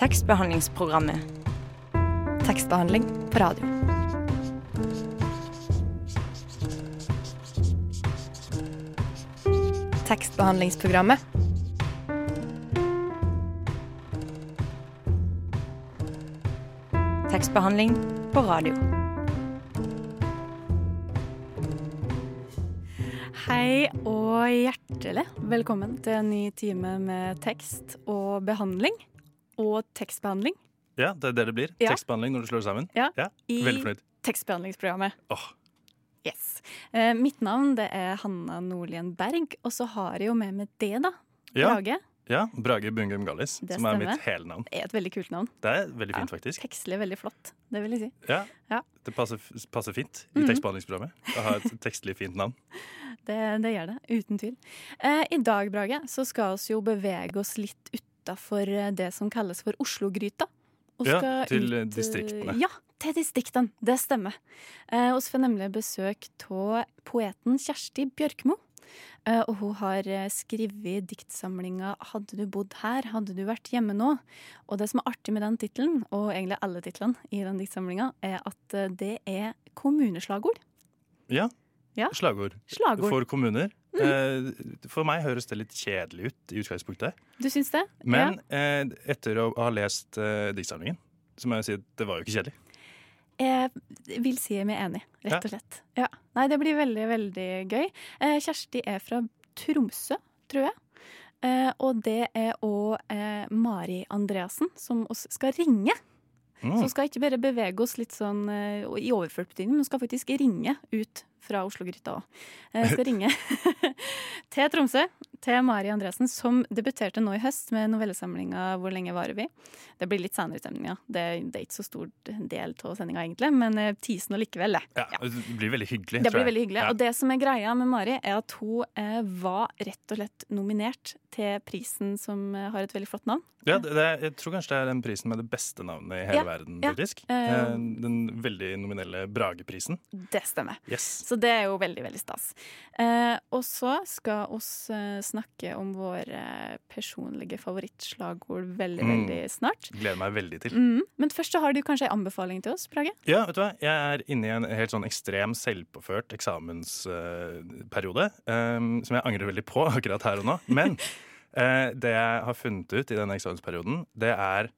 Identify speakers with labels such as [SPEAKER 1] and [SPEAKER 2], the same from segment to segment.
[SPEAKER 1] Tekstbehandlingsprogrammet.
[SPEAKER 2] Tekstbehandling på radio. Tekstbehandlingsprogrammet.
[SPEAKER 1] Tekstbehandling på radio.
[SPEAKER 3] Hei og hjertelig velkommen til en ny time med tekst og behandling. Og tekstbehandling
[SPEAKER 4] Ja, det er det det blir.
[SPEAKER 3] Ja.
[SPEAKER 4] Tekstbehandling når du slår sammen.
[SPEAKER 3] Ja. i
[SPEAKER 4] Veldig fornøyd.
[SPEAKER 3] tekstbehandlingsprogrammet.
[SPEAKER 4] Oh.
[SPEAKER 3] Yes. Eh, mitt navn det er Hanna Nordlien Berg, og så har jeg jo med meg det, da.
[SPEAKER 4] Ja,
[SPEAKER 3] Brage.
[SPEAKER 4] ja, Brage Bungum Gallis,
[SPEAKER 3] Det
[SPEAKER 4] som er mitt hele navn.
[SPEAKER 3] Er et veldig kult navn.
[SPEAKER 4] Det er veldig fint,
[SPEAKER 3] Ja.
[SPEAKER 4] faktisk.
[SPEAKER 3] Tekstlig veldig flott, det vil jeg si.
[SPEAKER 4] Ja,
[SPEAKER 3] Ja.
[SPEAKER 4] Det passer, passer fint i
[SPEAKER 3] Mhm.
[SPEAKER 4] tekstbehandlingsprogrammet å ha et tekstlig fint navn.
[SPEAKER 3] Det, det gjør det, uten tvil. Eh, I dag, Brage, så skal vi jo bevege oss litt utafor det som kalles for Oslo-gryta.
[SPEAKER 4] Ja, til
[SPEAKER 3] ut, eh,
[SPEAKER 4] distriktene.
[SPEAKER 3] Ja, til distriktene. Det stemmer. Eh, vi får nemlig besøk av poeten Kjersti Bjørkmo. Eh, og hun har eh, skrevet diktsamlinga 'Hadde du bodd her, hadde du vært hjemme nå'. Og det som er artig med den tittelen, og egentlig alle titlene i den diktsamlinga, er at eh, det er kommuneslagord.
[SPEAKER 4] Ja.
[SPEAKER 3] Ja.
[SPEAKER 4] Slagord.
[SPEAKER 3] Slagord.
[SPEAKER 4] For kommuner. Eh, For meg høres det litt kjedelig ut i utgangspunktet.
[SPEAKER 3] Du syns det?
[SPEAKER 4] Men ja. etter å ha lest eh, diktsamlingen, så må jeg si at det var jo ikke kjedelig.
[SPEAKER 3] Jeg vil si jeg er enig, rett og slett. Ja. Nei, det blir veldig, veldig gøy. Eh, Kjersti er fra Tromsø, tror jeg. Eh, og det er òg eh, Mari Andreassen som oss skal ringe.
[SPEAKER 4] Mm.
[SPEAKER 3] Så skal ikke bare bevege oss litt sånn eh, i overført betydning, men skal faktisk ringe ut fra Oslo-gryta òg. Eh, skal ringe til Tromsø, til Mari Andresen, som debuterte nå i høst med novellesamlinga 'Hvor lenge varer vi?'. Det blir litt senere i stemninga. Det, det er ikke så stor del av sendinga, egentlig, men eh, tisen og likevel.
[SPEAKER 4] Ja, Det blir veldig hyggelig.
[SPEAKER 3] Det blir veldig hyggelig.
[SPEAKER 4] Ja.
[SPEAKER 3] Og det som er greia med Mari, er at hun eh, var rett og slett nominert til prisen som har et veldig flott navn.
[SPEAKER 4] Ja, det, det, jeg tror kanskje det er den prisen med det beste navnet i hele
[SPEAKER 3] Ja,
[SPEAKER 4] verden,
[SPEAKER 3] ja.
[SPEAKER 4] faktisk. Den veldig nominelle Brageprisen.
[SPEAKER 3] Det stemmer.
[SPEAKER 4] Yes.
[SPEAKER 3] Så det er jo veldig, veldig stas. Eh, og så skal oss eh, snakke om våre personlige favorittslagord veldig,
[SPEAKER 4] Mm.
[SPEAKER 3] veldig snart.
[SPEAKER 4] Gleder meg veldig til.
[SPEAKER 3] Mm. Men først så har du kanskje en anbefaling til oss, Brage?
[SPEAKER 4] Ja, vet du hva? Jeg er inne i en helt sånn ekstrem selvpåført eksamensperiode. som jeg angrer veldig på akkurat her og nå. Men eh, det jeg har funnet ut i denne eksamensperioden, det er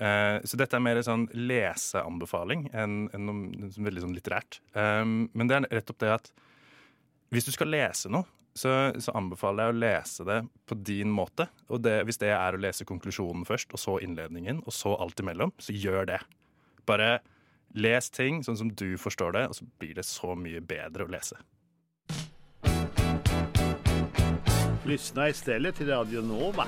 [SPEAKER 4] eh, Så dette er mer en sånn leseanbefaling enn noe som veldig sånn litterært. Um, men det er rett opp det at hvis du skal lese noe, så, så anbefaler jeg å lese det på din måte. Og det, hvis det er å lese konklusjonen først, og så innledningen, og så alt imellom, så gjør det. Bare les ting sånn som du forstår det, og så blir det så mye bedre å lese.
[SPEAKER 5] Lyssna stedet til Radio Nova.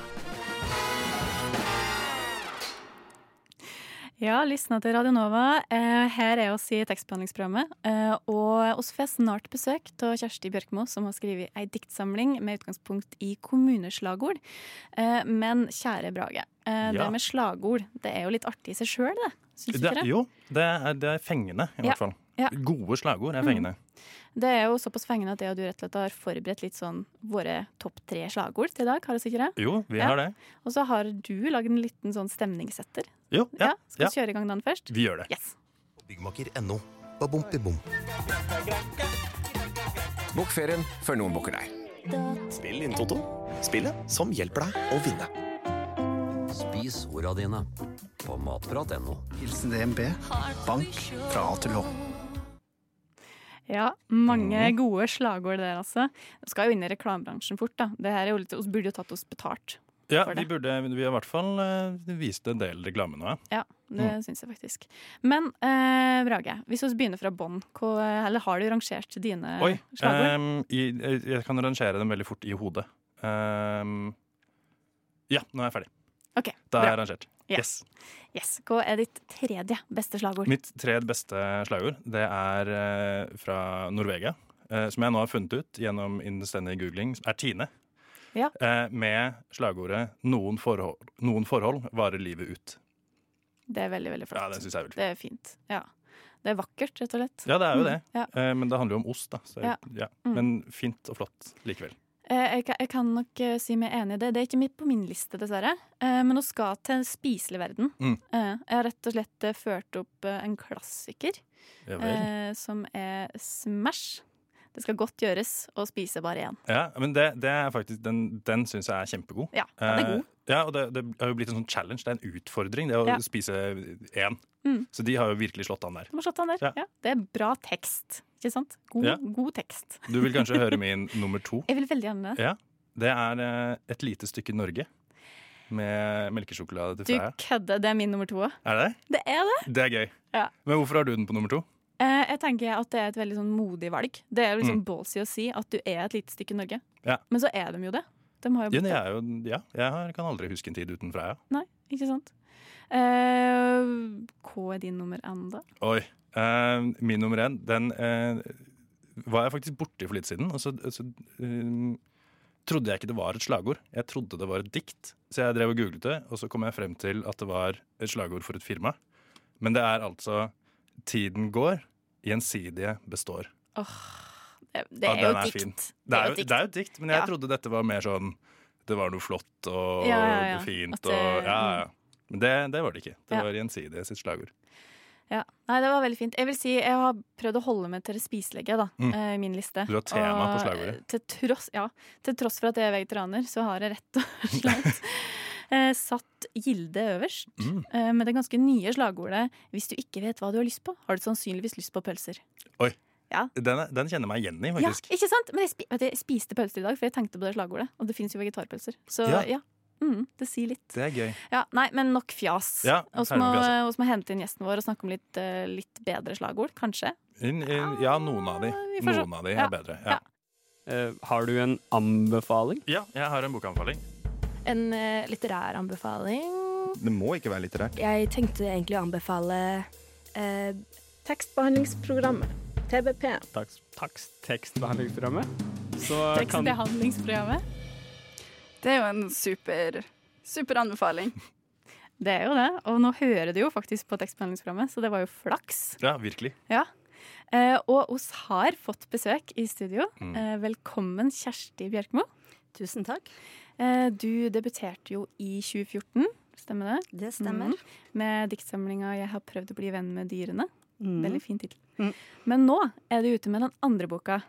[SPEAKER 3] Ja, lysna til Radio Nova. Eh, her er oss i tekstbehandlingsprogrammet. Eh, og oss får snart besøk av Kjersti Bjørkmo, som har skrevet ei diktsamling med utgangspunkt i kommuneslagord. Eh, men kjære Brage, eh, det
[SPEAKER 4] Ja.
[SPEAKER 3] med slagord det er jo litt artig i seg sjøl, det. Syns du ikke det?
[SPEAKER 4] jo, det er, det er fengende, i
[SPEAKER 3] Ja,
[SPEAKER 4] hvert fall.
[SPEAKER 3] ja.
[SPEAKER 4] Gode slagord er
[SPEAKER 3] Mm.
[SPEAKER 4] fengende.
[SPEAKER 3] Det er jo såpass fengende at jeg og du rett og slett har forberedt litt sånn våre topp tre slagord til i dag. Har du ikke det?
[SPEAKER 4] Jo, vi
[SPEAKER 3] Ja.
[SPEAKER 4] har det.
[SPEAKER 3] Og så har du lagd en liten sånn stemningssetter.
[SPEAKER 4] Jo, ja.
[SPEAKER 3] Skal
[SPEAKER 4] ja.
[SPEAKER 3] vi kjøre i gang den først?
[SPEAKER 4] Vi gjør det.
[SPEAKER 3] Yes.
[SPEAKER 6] Byggmaker.no. Babom-bibom.
[SPEAKER 7] Bokk ferien før noen booker deg.
[SPEAKER 6] Spill inn Toto. Spillet som hjelper deg å vinne.
[SPEAKER 8] Spis orda dine på matprat.no.
[SPEAKER 9] Hilsen DNB. Bank fra A til H.
[SPEAKER 3] Ja, mange
[SPEAKER 4] Mhm.
[SPEAKER 3] gode slagord der, altså. Vi skal jo inn i reklamebransjen fort, da. Det her er jo litt, burde jo tatt oss betalt.
[SPEAKER 4] Ja,
[SPEAKER 3] for det.
[SPEAKER 4] burde, vi har i hvert fall eh, vist en del reklame nå. ja.
[SPEAKER 3] Det
[SPEAKER 4] Mm.
[SPEAKER 3] syns jeg faktisk. Men eh, Brage, hvis vi begynner fra bånn, eller har du rangert dine
[SPEAKER 4] Oi,
[SPEAKER 3] slagord?
[SPEAKER 4] Um, jeg jeg kan rangere dem veldig fort i hodet. Um, ja, nå er jeg ferdig.
[SPEAKER 3] Okay,
[SPEAKER 4] Da er
[SPEAKER 3] bra.
[SPEAKER 4] jeg rangert.
[SPEAKER 3] Ja.
[SPEAKER 4] Yes.
[SPEAKER 3] Yes. Hva er ditt tredje beste slagord?
[SPEAKER 4] Mitt tredje beste slagord det er eh, fra Norvegia. eh, som jeg nå har funnet ut gjennom innstendig googling, er Tine.
[SPEAKER 3] Ja.
[SPEAKER 4] Eh, med slagordet 'Noen forhold, 'Noen forhold varer livet ut'.
[SPEAKER 3] Det er veldig, veldig flott.
[SPEAKER 4] Ja, det synes jeg er veldig.
[SPEAKER 3] Det er fint. Ja. Det er vakkert, rett og slett.
[SPEAKER 4] Ja, det er jo det.
[SPEAKER 3] Mm, ja.
[SPEAKER 4] Eh, men det handler jo om ost, da. Så,
[SPEAKER 3] Ja. Mm.
[SPEAKER 4] Men fint og flott likevel.
[SPEAKER 3] Eh, Jeg, jeg kan nok si meg enig i det. Det er ikke midt på min liste, dessverre. Eh, Men hun skal til spiselig verden.
[SPEAKER 4] Mm.
[SPEAKER 3] Jeg har rett og slett ført opp en klassiker som er Smash. Det skal godt gjøres å spise bare én.
[SPEAKER 4] Ja, men det, det er faktisk, den, den syns jeg er kjempegod.
[SPEAKER 3] Ja, den er god.
[SPEAKER 4] Eh, ja, og det, det har jo blitt en sånn challenge. Det er en utfordring, det å
[SPEAKER 3] Ja.
[SPEAKER 4] spise én.
[SPEAKER 3] Mm.
[SPEAKER 4] Så de har jo virkelig slått an der.
[SPEAKER 3] De har slått an der.
[SPEAKER 4] Ja.
[SPEAKER 3] Ja. Det er bra tekst, ikke sant? God,
[SPEAKER 4] Ja.
[SPEAKER 3] god tekst.
[SPEAKER 4] Du vil kanskje høre min nummer to?
[SPEAKER 3] Jeg vil veldig gjerne det.
[SPEAKER 4] Ja. Det er eh, Et lite stykke Norge med melkesjokolade til
[SPEAKER 3] Du
[SPEAKER 4] Freia.
[SPEAKER 3] kødder, det er min nummer to òg.
[SPEAKER 4] Er det det?
[SPEAKER 3] Det er det!
[SPEAKER 4] Det er gøy.
[SPEAKER 3] Ja.
[SPEAKER 4] Men hvorfor har du den på nummer to?
[SPEAKER 3] Eh, jeg tenker at det er et veldig sånn modig valg. Det er liksom
[SPEAKER 4] Mm.
[SPEAKER 3] ballsy å si at du er et lite stykke Norge.
[SPEAKER 4] Ja.
[SPEAKER 3] Men så er de jo det. De har jo
[SPEAKER 4] Ja,
[SPEAKER 3] blitt
[SPEAKER 4] det
[SPEAKER 3] det.
[SPEAKER 4] er jo, ja, jeg kan aldri huske en tid uten Freia.
[SPEAKER 3] Nei, ikke sant? Eh, hva er din nummer én, da?
[SPEAKER 4] Oi. eh, min nummer én, den eh, var jeg faktisk borti for litt siden. Og så, så eh, trodde jeg ikke det var et slagord. Jeg trodde det var et dikt. Så jeg drev og googlet det, og så kom jeg frem til at det var et slagord for et firma. Men det er altså 'Tiden går, gjensidige består'.
[SPEAKER 3] Det, det
[SPEAKER 4] Ja,
[SPEAKER 3] er
[SPEAKER 4] er
[SPEAKER 3] dikt. Det
[SPEAKER 4] Det
[SPEAKER 3] er jo dikt.
[SPEAKER 4] det er jo et dikt, men jeg
[SPEAKER 3] Ja.
[SPEAKER 4] trodde dette var mer sånn Det var noe flott og
[SPEAKER 3] Ja, ja.
[SPEAKER 4] fint
[SPEAKER 3] At
[SPEAKER 4] og Ja, ja. Men det, det var det ikke. Det var gjensidige sitt slagord.
[SPEAKER 3] Ja. Nei, det var veldig fint. Jeg vil si, jeg har prøvd å holde meg til det spiselige da,
[SPEAKER 4] Mm.
[SPEAKER 3] eh, i min liste.
[SPEAKER 4] Du har tema på slagordet.
[SPEAKER 3] Til tross, ja, til tross for at jeg er vegetarianer, så har jeg rett og slett eh, satt Gilde øverst.
[SPEAKER 4] Mm.
[SPEAKER 3] Eh, med det ganske nye slagordet 'Hvis du ikke vet hva du har lyst på, har du sannsynligvis lyst på pølser'.
[SPEAKER 4] Oi.
[SPEAKER 3] Ja.
[SPEAKER 4] Den, den kjenner meg igjen i,
[SPEAKER 3] Ja, ikke sant? Men jeg, spi vet du, jeg spiste pølser i dag, for jeg tenkte på det slagordet. Og det fins jo vegetarpølser. Så
[SPEAKER 4] Ja.
[SPEAKER 3] ja. Mm, det sier litt.
[SPEAKER 4] Det er gøy.
[SPEAKER 3] Ja, nei, men nok fjas.
[SPEAKER 4] Ja,
[SPEAKER 3] Og så må, må hente inn gjesten vår og snakke om litt, uh, litt bedre slagord, kanskje.
[SPEAKER 4] In, in, ja, noen av de. Noen av de
[SPEAKER 3] Ja.
[SPEAKER 4] er bedre. Ja.
[SPEAKER 10] Eh, har du en anbefaling?
[SPEAKER 4] ja, jeg har en bokanbefaling.
[SPEAKER 2] En eh, litterær anbefaling.
[SPEAKER 11] Det må ikke være litterært.
[SPEAKER 2] Jeg tenkte egentlig å anbefale eh,
[SPEAKER 12] Tekstbehandlingsprogrammet. TBP.
[SPEAKER 10] Takst, takst, tekstbehandlingsprogrammet. Så
[SPEAKER 3] Tekstbehandlingsprogrammet.
[SPEAKER 13] Det er jo en super, super anbefaling.
[SPEAKER 3] Det er jo det. Og nå hører du jo faktisk på tekstbehandlingsprogrammet, så det var jo flaks.
[SPEAKER 4] Ja, virkelig.
[SPEAKER 3] Ja. Eh, og oss har fått besøk i studio.
[SPEAKER 4] Mm.
[SPEAKER 3] Eh, velkommen, Kjersti Bjørkmo.
[SPEAKER 12] Tusen takk.
[SPEAKER 3] Eh, du debuterte jo i 2014, stemmer det?
[SPEAKER 12] Det stemmer.
[SPEAKER 3] Mm. Med diktsamlinga 'Jeg har prøvd å bli venn med dyrene'.
[SPEAKER 12] Mm.
[SPEAKER 3] Veldig fin tittel.
[SPEAKER 12] Mm.
[SPEAKER 3] Men nå er du ute med den andre boka,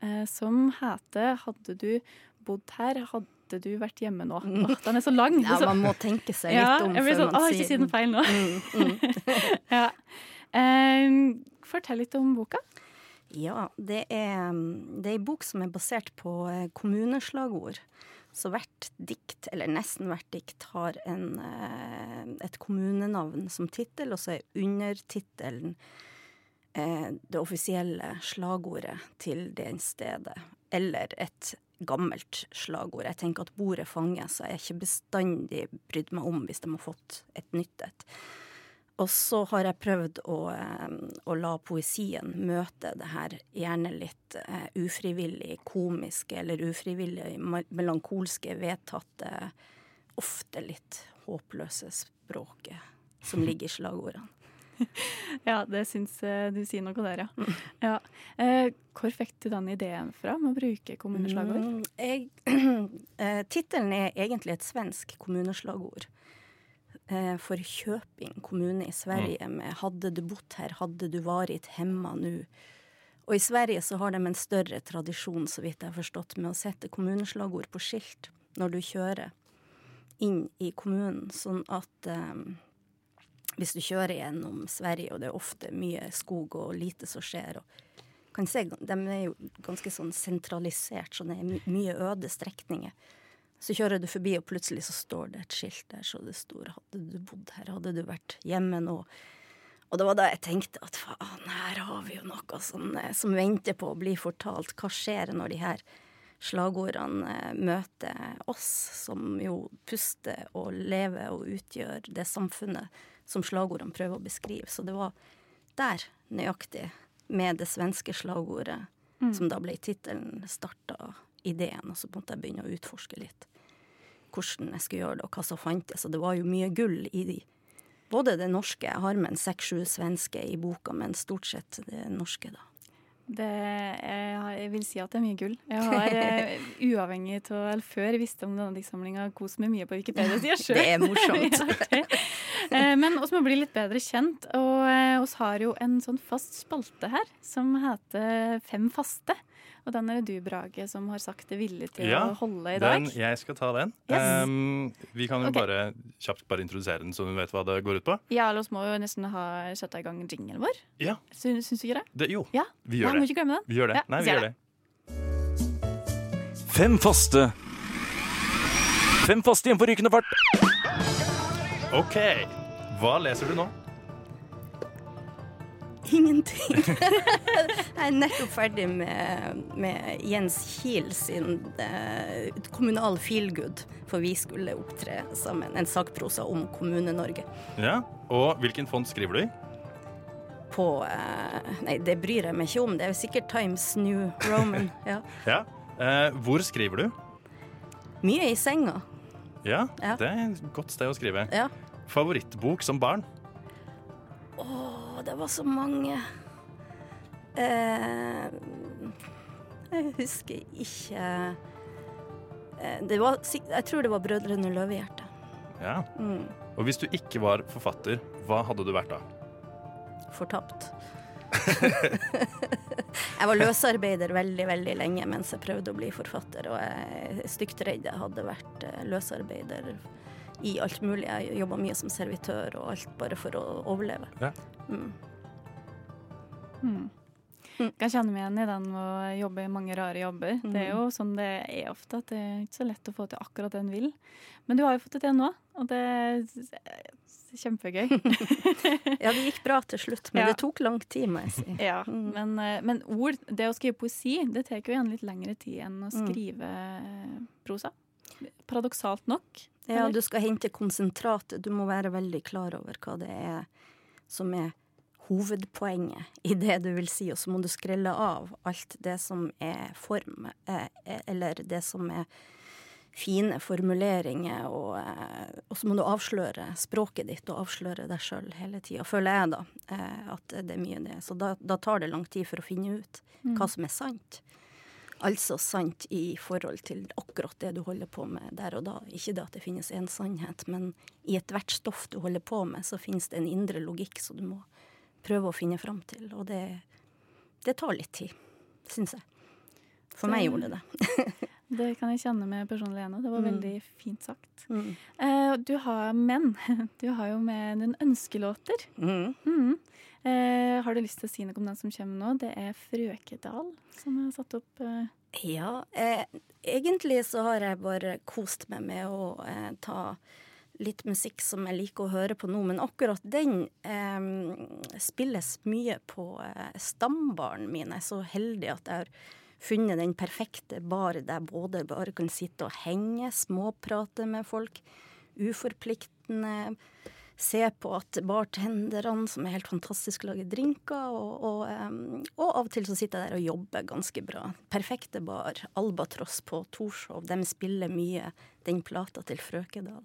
[SPEAKER 3] eh, som heter 'Hadde du bodd her, hadde du vært hjemme nå'.
[SPEAKER 12] Mm.
[SPEAKER 3] Åh, den er så lang.
[SPEAKER 12] Ja, man må tenke seg litt
[SPEAKER 3] ja,
[SPEAKER 12] om
[SPEAKER 3] jeg blir
[SPEAKER 12] før
[SPEAKER 3] sånn,
[SPEAKER 12] man sier
[SPEAKER 3] ikke si den feil nå.
[SPEAKER 12] Mm, mm.
[SPEAKER 3] ja. Eh, fortell litt om boka.
[SPEAKER 12] Ja, det er, det er en bok som er basert på eh, kommuneslagord. Så hvert dikt, eller nesten hvert dikt, har en, eh, et kommunenavn som tittel, og så er undertittelen eh, det offisielle slagordet til det stedet. Eller et gammelt slagord. Jeg tenker at bordet fanger, så jeg har ikke bestandig brydd meg om hvis de har fått et nytt et. Og så har jeg prøvd å, eh, å la poesien møte det her gjerne litt uh, ufrivillig komiske eller ufrivillig melankolske, vedtatte, ofte litt håpløse språket som ligger i slagordene.
[SPEAKER 3] Ja, det syns eh, du sier noe der, ja. ja. Uh, hvor fikk du den ideen fra med å bruke kommuneslagord?
[SPEAKER 12] Mm, Tittelen er egentlig et svensk kommuneslagord. Eh, for Kjøping kommune i Sverige med 'Hadde du bodd her, hadde du varit hemma nu'. Og i Sverige så har de en større tradisjon, så vidt jeg har forstått, med å sette kommuneslagord på skilt når du kjører inn i kommunen, sånn at eh, hvis du kjører gjennom Sverige, og det er ofte mye skog og lite som skjer, og kan se, de er jo ganske sånn sentralisert, så det er mye øde strekninger. Så kjører du forbi, og plutselig så står det et skilt der så det står 'Hadde du bodd her, hadde du vært hjemme nå'. Og det var da jeg tenkte at faen, her har vi jo noe som, eh, som venter på å bli fortalt. Hva skjer når de her slagordene eh, møter oss, som jo puster og lever og utgjør det samfunnet som slagordene prøver å beskrive. Så det var der, nøyaktig, med det svenske slagordet,
[SPEAKER 3] Mm.
[SPEAKER 12] som da ble tittelen, starta ideen. Og så måtte jeg begynne å utforske litt hvordan jeg skulle gjøre det, og hva som fantes. Og det var jo mye gull i de. Både det norske, jeg har med en seks-sju svenske i boka, men stort sett det norske, da.
[SPEAKER 3] Det jeg vil si at det er mye gull. Jeg har eh, uavhengig av eller før visste om denne diktsamlinga, kost meg mye på Wikipedia. Sier sjøl.
[SPEAKER 12] Det er morsomt.
[SPEAKER 3] Eh, Men oss må bli litt bedre kjent, og eh, oss har jo en sånn fast spalte her som heter Fem faste. Og den er det du, Brage, som har sagt det villig til
[SPEAKER 4] Ja,
[SPEAKER 3] å holde i dag.
[SPEAKER 4] Den, jeg skal ta den.
[SPEAKER 3] Yes.
[SPEAKER 4] Um, vi kan jo
[SPEAKER 3] okay.
[SPEAKER 4] bare kjapt bare introdusere den, så hun vet hva det går ut på.
[SPEAKER 3] Ja, eller oss må jo nesten ha sette i gang jinglen vår.
[SPEAKER 4] Ja.
[SPEAKER 3] Syns, syns du ikke det?
[SPEAKER 4] Det, jo,
[SPEAKER 3] Ja.
[SPEAKER 4] vi
[SPEAKER 3] Ja,
[SPEAKER 4] gjør
[SPEAKER 3] må
[SPEAKER 4] det.
[SPEAKER 3] ikke glemme den.
[SPEAKER 4] Vi gjør det.
[SPEAKER 3] Ja,
[SPEAKER 4] Nei, vi gjør det.
[SPEAKER 11] Fem faste. Fem faste igjen på rykende fart.
[SPEAKER 4] OK. Hva leser du nå?
[SPEAKER 12] Ingenting. jeg er nettopp ferdig med, med Jens Kiel sin eh, kommunal feelgood, for vi skulle opptre sammen. En sakprosa om Kommune-Norge.
[SPEAKER 4] Ja, Og hvilken font skriver du i?
[SPEAKER 12] På eh, Nei, det bryr jeg meg ikke om. Det er sikkert Times New Roman. Ja.
[SPEAKER 4] Ja. Eh, hvor skriver du?
[SPEAKER 12] Mye i senga.
[SPEAKER 4] Ja,
[SPEAKER 12] Ja.
[SPEAKER 4] det er et godt sted å skrive.
[SPEAKER 12] Ja.
[SPEAKER 4] Favorittbok som barn?
[SPEAKER 12] Å, det var så mange. Eh, jeg husker ikke eh, det var, Jeg tror det var 'Brødrene Løvehjerte'.
[SPEAKER 4] Ja.
[SPEAKER 12] Mm,
[SPEAKER 4] Og hvis du ikke var forfatter, hva hadde du vært da?
[SPEAKER 12] fortapt. jeg var løsarbeider veldig, veldig lenge mens jeg prøvde å bli forfatter, og jeg er stygt redd jeg hadde vært eh, løsarbeider i alt mulig. Jeg jobba mye som servitør og alt bare for å overleve.
[SPEAKER 4] Ja.
[SPEAKER 12] Mm.
[SPEAKER 3] Mm. Kan kjenne meg igjen i den med å jobbe i mange rare jobber. Det er jo sånn det er ofte, at det er ikke så lett å få til akkurat det en vil. Men du har jo fått det til nå, og det er kjempegøy.
[SPEAKER 12] Ja, det gikk bra til slutt, men
[SPEAKER 3] Ja.
[SPEAKER 12] det tok lang tid, må jeg si.
[SPEAKER 3] Ja, men, eh, men ord, det å skrive poesi, det tar jo igjen litt lengre tid enn å
[SPEAKER 12] Mm.
[SPEAKER 3] skrive eh, prosa. Paradoksalt nok.
[SPEAKER 12] Ja, du skal hente konsentratet. Du må være veldig klar over hva det er som er hovedpoenget i det du vil si, og så må du skrelle av alt det som er form, eh, eller det som er fine formuleringer, og, eh, og så må du avsløre språket ditt og avsløre deg sjøl hele tida, føler jeg da, eh, at det er mye det. Så da, da tar det lang tid for å finne ut
[SPEAKER 3] Mm.
[SPEAKER 12] hva som er sant. Altså sant i forhold til akkurat det du holder på med der og da. Ikke det at det finnes én sannhet, men i ethvert stoff du holder på med, så finnes det en indre logikk som du må prøve å finne fram til. Og det, det tar litt tid, syns jeg. For
[SPEAKER 3] Så-
[SPEAKER 12] meg gjorde det det.
[SPEAKER 3] Det kan jeg kjenne med personlig ene. Det var
[SPEAKER 12] Mm.
[SPEAKER 3] veldig fint sagt.
[SPEAKER 12] Mm.
[SPEAKER 3] Uh, du har, men du har jo med noen ønskelåter.
[SPEAKER 12] Mm.
[SPEAKER 3] Eh, har du lyst til å si noe om den som kommer nå? Det er Frøkedal som er satt opp. Eh.
[SPEAKER 12] Ja, eh, egentlig så har jeg bare kost meg med å eh, ta litt musikk som jeg liker å høre på nå, men akkurat den eh, spilles mye på eh, stambaren min. Jeg er så heldig at jeg har funnet den perfekte bar der både bare kan sitte og henge, småprate med folk, uforpliktende. Se på at bartenderne, som er helt fantastiske, lager drinker. Og, og, og av og til så sitter jeg der og jobber ganske bra. Perfekte bar. Albatross på Torshov. De spiller mye den plata til Frøkedal.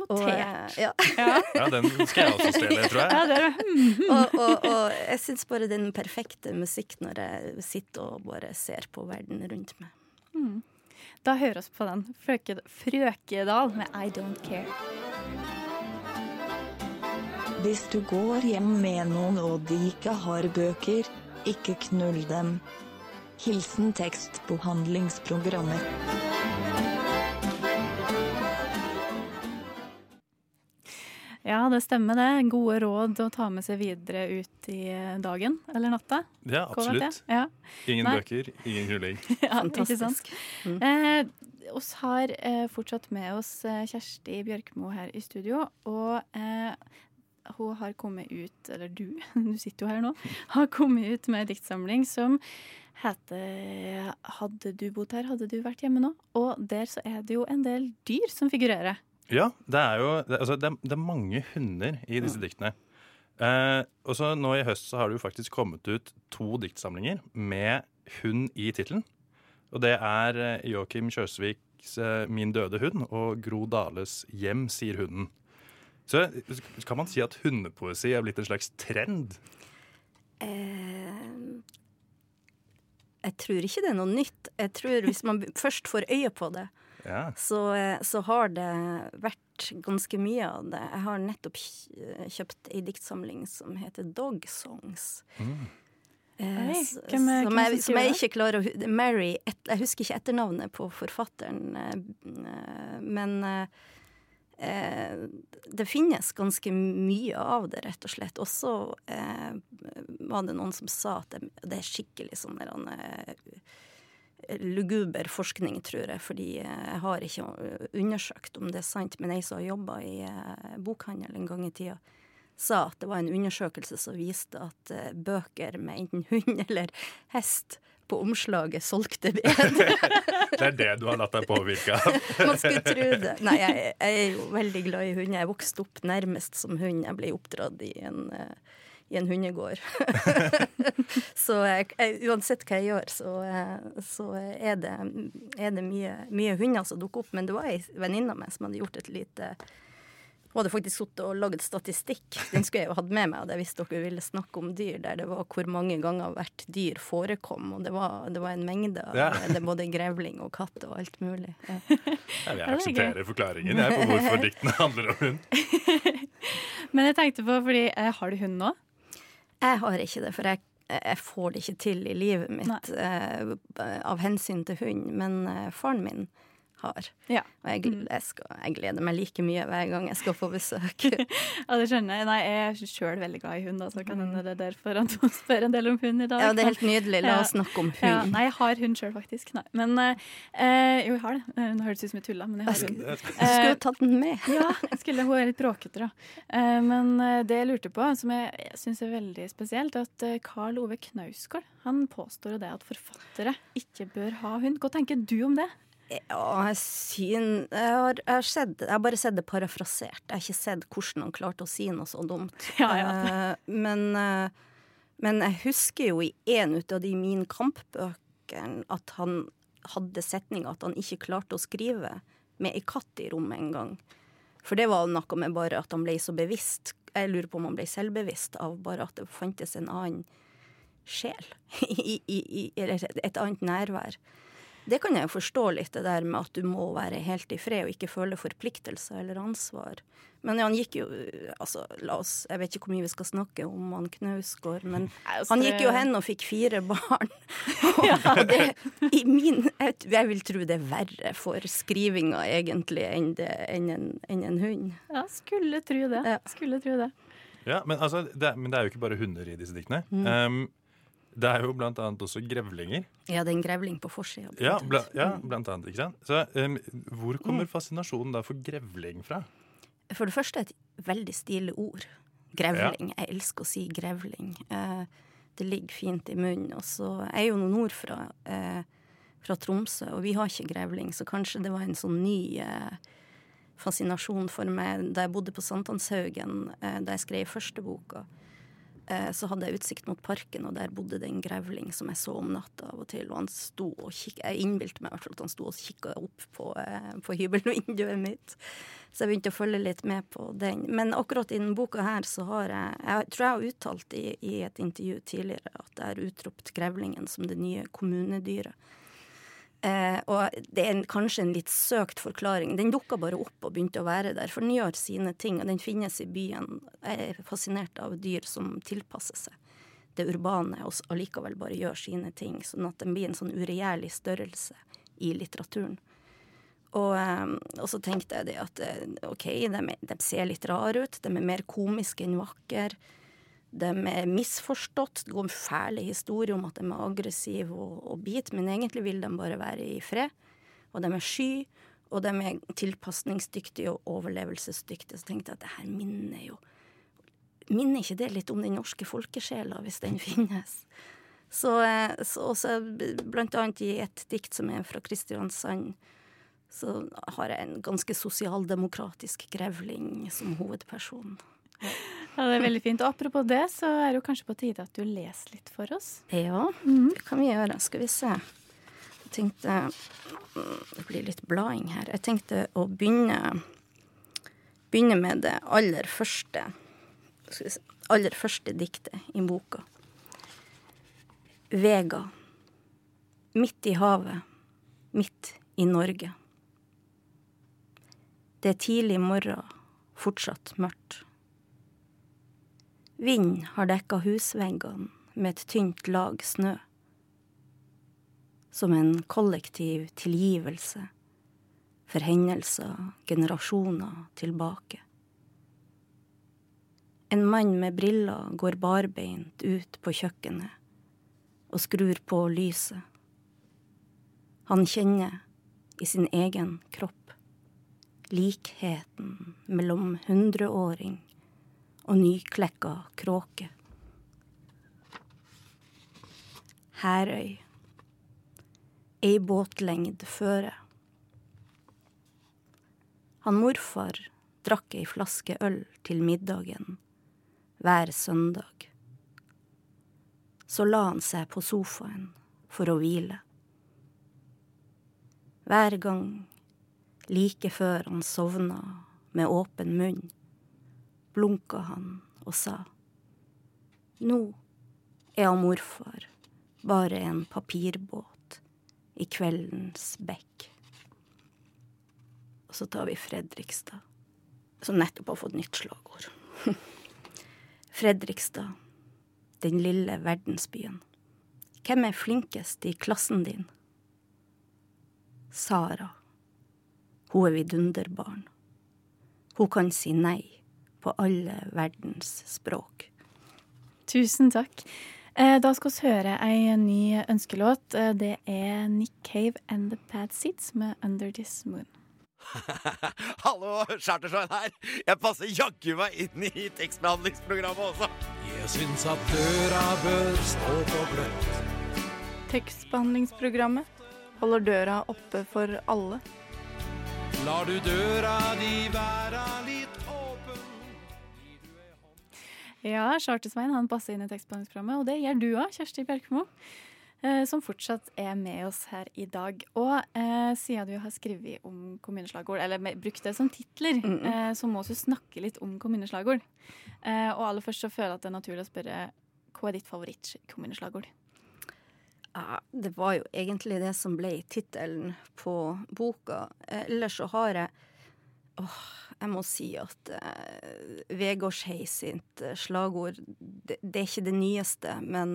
[SPEAKER 12] Og,
[SPEAKER 3] Notert.
[SPEAKER 12] eh, ja.
[SPEAKER 4] Ja, den skal jeg også spille, tror jeg.
[SPEAKER 3] Ja, det
[SPEAKER 12] og, og, og jeg syns bare det er den perfekte musikk når jeg sitter og bare ser på verden rundt meg.
[SPEAKER 3] Mm. Da hører vi på den. Frøkedal med I Don't Care.
[SPEAKER 14] Hvis du går hjem med noen og de ikke har bøker, ikke knull dem. Hilsen tekstbehandlingsprogrammer.
[SPEAKER 3] Ja, det stemmer det. Gode råd å ta med seg videre ut i dagen eller natta.
[SPEAKER 4] Ja, absolutt.
[SPEAKER 3] Ja.
[SPEAKER 4] Ingen
[SPEAKER 3] Nei.
[SPEAKER 4] bøker, ingen knulling.
[SPEAKER 3] Ja, ikke sant?
[SPEAKER 12] Fantastisk. Mm.
[SPEAKER 3] Eh, oss har eh, fortsatt med oss eh, Kjersti Bjørkmo her i studio. Og eh, hun har kommet ut, eller du, du sitter jo her nå, har kommet ut med en diktsamling som heter 'Hadde du bodd her, hadde du vært hjemme nå'. Og der så er det jo en del dyr som figurerer.
[SPEAKER 4] Ja, det er jo det, altså, det, er, det er mange hunder i disse diktene. Eh, og så Nå i høst så har det jo faktisk kommet ut to diktsamlinger med hund i tittelen. Og det er eh, Joakim Kjøsviks eh, 'Min døde hund' og Gro Dales 'Hjem, sier hunden'. Så kan man si at hundepoesi er blitt en slags trend?
[SPEAKER 12] Eh, jeg tror ikke det er noe nytt. Jeg tror Hvis man først får øye på det,
[SPEAKER 4] Ja.
[SPEAKER 12] så, eh, så har det vært ganske mye av det. Jeg har nettopp kjøpt ei diktsamling som heter Dog Songs.
[SPEAKER 4] Mm.
[SPEAKER 12] Eh,
[SPEAKER 3] Oi, hvem er-
[SPEAKER 12] som,
[SPEAKER 3] hvem
[SPEAKER 12] jeg,
[SPEAKER 3] som
[SPEAKER 12] jeg ikke klarer å Mary et, Jeg husker ikke etternavnet på forfatteren, eh, men eh, det finnes ganske mye av det, rett og slett. Også eh, var det noen som sa at det, det er skikkelig sånn der eh, luguber forskning, tror jeg, fordi jeg har ikke eh, undersøkt om det er sant, men ei som har jobba i eh, bokhandel en gang i tida, sa at det var en undersøkelse som viste at eh, bøker med enten hund eller hest på omslaget solgte bedre.
[SPEAKER 4] Det er det du har latt deg påvirke av.
[SPEAKER 12] Man skulle tro det. Nei, jeg, jeg er jo veldig glad i hund. Jeg vokste opp nærmest som hund. Jeg ble oppdratt i en, eh, i en hundegård. så jeg, uansett hva jeg gjør, så, eh, så er det, er det mye, mye hunder som dukker opp. Men det var ei venninne av meg som hadde gjort et lite hun hadde faktisk sittet og laget statistikk. Den skulle jeg jo hatt med meg jeg visst dere ville snakke om dyr, der det var hvor mange ganger hvert dyr forekom. Og det var, det var en mengde
[SPEAKER 4] Ja.
[SPEAKER 12] det både grevling og katt og alt mulig. Ja.
[SPEAKER 4] Jeg aksepterer forklaringen jeg, på hvorfor diktene handler om hund.
[SPEAKER 3] Men jeg tenkte på, fordi eh, har du hund nå?
[SPEAKER 12] Jeg har ikke det, for jeg, jeg får det ikke til i livet mitt eh, av hensyn til hund. Men eh, faren min har.
[SPEAKER 3] Ja.
[SPEAKER 12] Og jeg, jeg, skal, jeg gleder meg like mye hver gang jeg skal få besøk.
[SPEAKER 3] Ja, det skjønner jeg. Nei, jeg er sjøl veldig glad i hund, da, så kan hende det er derfor han spør en del om hund i dag.
[SPEAKER 12] Ja, det er helt nydelig. La
[SPEAKER 3] Ja.
[SPEAKER 12] oss snakke om hund.
[SPEAKER 3] Ja, nei, jeg har hund sjøl, faktisk. Nei. Men eh, eh, jo, jeg har det. hun Det høres ut som jeg tulla, men jeg har hund.
[SPEAKER 12] Du skulle jo tatt den med.
[SPEAKER 3] Ja, jeg skulle. Hun er litt bråkete, da. Eh, Men eh, det jeg lurte på, som jeg, jeg syns er veldig spesielt, er at eh, Karl Ove Knausgård han påstår det at forfattere ikke bør ha hund. Hva tenker du om det?
[SPEAKER 12] Ja, jeg, syn, jeg, har, jeg, har sett, jeg har bare sett det parafrasert. Jeg har ikke sett hvordan han klarte å si noe så dumt.
[SPEAKER 3] Ja, ja.
[SPEAKER 12] Uh, men, uh, men jeg husker jo i en ut av de Min Kamp-bøkene at han hadde setninga at han ikke klarte å skrive med ei katt i rommet en gang. For det var noe med bare at han ble så bevisst. Jeg lurer på om han ble selvbevisst av bare at det fantes en annen sjel. I, i, i, eller et annet nærvær. Det kan jeg jo forstå litt, det der med at du må være helt i fred og ikke føle forpliktelser eller ansvar. Men han gikk jo altså, la oss, Jeg vet ikke hvor mye vi skal snakke om han Knausgård, men
[SPEAKER 3] altså,
[SPEAKER 12] han gikk jo hen og fikk fire barn. og det, i min, jeg, jeg vil tro det er verre for skrivinga egentlig enn, det, enn, en, enn en hund.
[SPEAKER 3] Ja, skulle tro det. Skulle tro det.
[SPEAKER 4] Ja, men, altså, det, men det er jo ikke bare hunder i disse diktene.
[SPEAKER 12] Mm.
[SPEAKER 4] Um, det er jo blant annet også grevlinger.
[SPEAKER 12] Ja, det er en grevling på forsida.
[SPEAKER 4] Ja, bla, ja, blant annet. ikke sant? Så um, Hvor kommer fascinasjonen da for grevling fra?
[SPEAKER 12] For det første et veldig stilig ord. Grevling. Jeg elsker å si grevling. Eh, det ligger fint i munnen. Og så Jeg er jo nordfra, eh, fra Tromsø, og vi har ikke grevling, så kanskje det var en sånn ny eh, fascinasjon for meg da jeg bodde på Sankthanshaugen, eh, da jeg skrev første boka. Eh, så hadde jeg utsikt mot parken, og der bodde det en grevling som jeg så om natta av og til. Og han sto og kikket, Jeg innbilte meg i hvert fall at han sto og kikka opp på, eh, på hybelvinduet mitt. Så jeg begynte å følge litt med på den. Men akkurat i denne boka her så har jeg Jeg tror jeg har uttalt i, i et intervju tidligere at jeg har utropt grevlingen som det nye kommunedyret. Eh, og det er en, kanskje en litt søkt forklaring. Den dukka bare opp og begynte å være der, for den gjør sine ting, og den finnes i byen. Jeg er fascinert av dyr som tilpasser seg det urbane, og allikevel bare gjør sine ting, sånn at den blir en sånn uregjerlig størrelse i litteraturen. Og, eh, og så tenkte jeg det at eh, OK, de, de ser litt rare ut, de er mer komiske enn vakre. De er misforstått. Det går en fæle historier om at de er aggressive og, og biter, men egentlig vil de bare være i fred. Og de er sky, og de er tilpasningsdyktige og overlevelsesdyktige. Så tenkte jeg at det her minner jo Minner ikke det litt om den norske folkesjela, hvis den finnes? Så, eh, så også blant annet i et dikt som er fra Kristiansand, så har jeg en ganske sosialdemokratisk grevling som hovedperson.
[SPEAKER 3] Ja, det er veldig fint. Og apropos det, så er det jo kanskje på tide at du leser litt for oss.
[SPEAKER 12] Ja, det kan vi gjøre. Skal vi se. Jeg tenkte mm, Det blir litt blading her. Jeg tenkte å begynne, begynne med det aller første se, aller første diktet i boka. Vega. Midt i havet, midt i Norge. Det er tidlig morgen, fortsatt mørkt. Vind har dekka husveggene med et tynt lag snø. Som en kollektiv tilgivelse for hendelser generasjoner tilbake. En mann med briller går barbeint ut på kjøkkenet og skrur på lyset. Han kjenner i sin egen kropp likheten mellom hundreåring og nyklekka kråke. Herøy. Ei båtlengd føre. Han morfar drakk ei flaske øl til middagen hver søndag. Så la han seg på sofaen for å hvile. Hver gang, like før han sovna med åpen munn, blunka han og sa Nå er han morfar bare en papirbåt i kveldens bekk. Og så tar vi Fredrikstad, som nettopp har fått nytt slagord. Fredrikstad, den lille verdensbyen. Hvem er flinkest i klassen din? Sara. Hun er vidunderbarn. Hun kan si nei på alle verdens språk.
[SPEAKER 3] Tusen takk. Eh, Da skal vi høre ei ny ønskelåt. Eh, Det er Nick Cave and The Bad Seats med Under This Moon.
[SPEAKER 6] Hallo, Chartersveien her. Jeg passer jaggu meg inn i tekstbehandlingsprogrammet også.
[SPEAKER 15] Jeg syns at døra bør stå på gløtt.
[SPEAKER 13] Tekstbehandlingsprogrammet holder døra oppe for alle.
[SPEAKER 15] Lar du døra di være litt
[SPEAKER 3] Ja, Chartersveien han passer inn i tekstbehandlingsprogrammet, og det gjør du òg, Kjersti Bjerkmo. eh, Som fortsatt er med oss her i dag. Og eh, siden du har skrevet om kommuneslagord, eller brukt det som titler,
[SPEAKER 12] Mm.
[SPEAKER 3] eh, så må du snakke litt om kommuneslagord. Eh, og aller først så føler jeg at det er naturlig å spørre hva er ditt favorittkommuneslagord?
[SPEAKER 12] Ja, det var jo egentlig det som ble tittelen på boka. Eh, Ellers så har jeg Åh, jeg må si at eh, Vegårshei sitt eh, slagord det, det er ikke det nyeste, men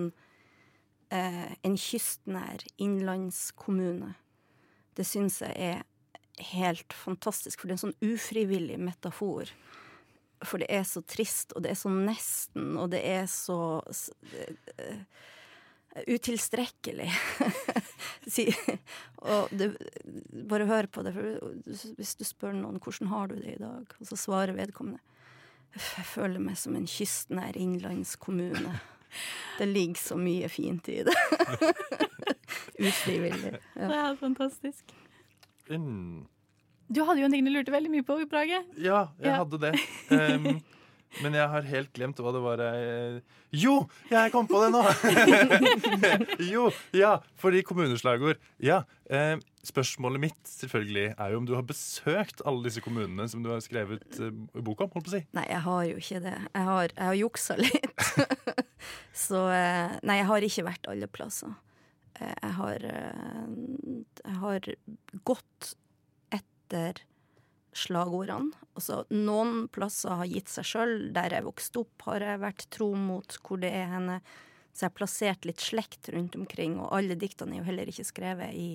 [SPEAKER 12] eh, en kystnær innlandskommune. Det syns jeg er helt fantastisk, for det er en sånn ufrivillig metafor. For det er så trist, og det er så nesten, og det er så eh, utilstrekkelig. si, og det, bare hør på det, for hvis du spør noen hvordan har du det i dag, og så svarer vedkommende jeg føler meg som en kystnær innlandskommune. Det ligger så mye fint i det. Ufrivillig.
[SPEAKER 3] Det er fantastisk.
[SPEAKER 4] Mm.
[SPEAKER 3] Du hadde jo en ting du lurte veldig mye på i Brage.
[SPEAKER 4] Ja, jeg
[SPEAKER 3] Ja.
[SPEAKER 4] hadde det. Um, men jeg har helt glemt hva det var jeg Jo, jeg kom på det nå! jo, ja, fordi kommuneslagord. Ja. eh, spørsmålet mitt selvfølgelig er jo om du har besøkt alle disse kommunene som du har skrevet eh, bok om. holdt på å si.
[SPEAKER 12] Nei, jeg har jo ikke det. Jeg har, jeg har juksa litt. Så eh, Nei, jeg har ikke vært alle plasser. Eh, Jeg har, eh, jeg har gått etter slagordene. Altså, noen plasser har gitt seg sjøl. Der jeg vokste opp, har jeg vært tro mot hvor det er henne. Så jeg har plassert litt slekt rundt omkring, og alle diktene er jo heller ikke skrevet i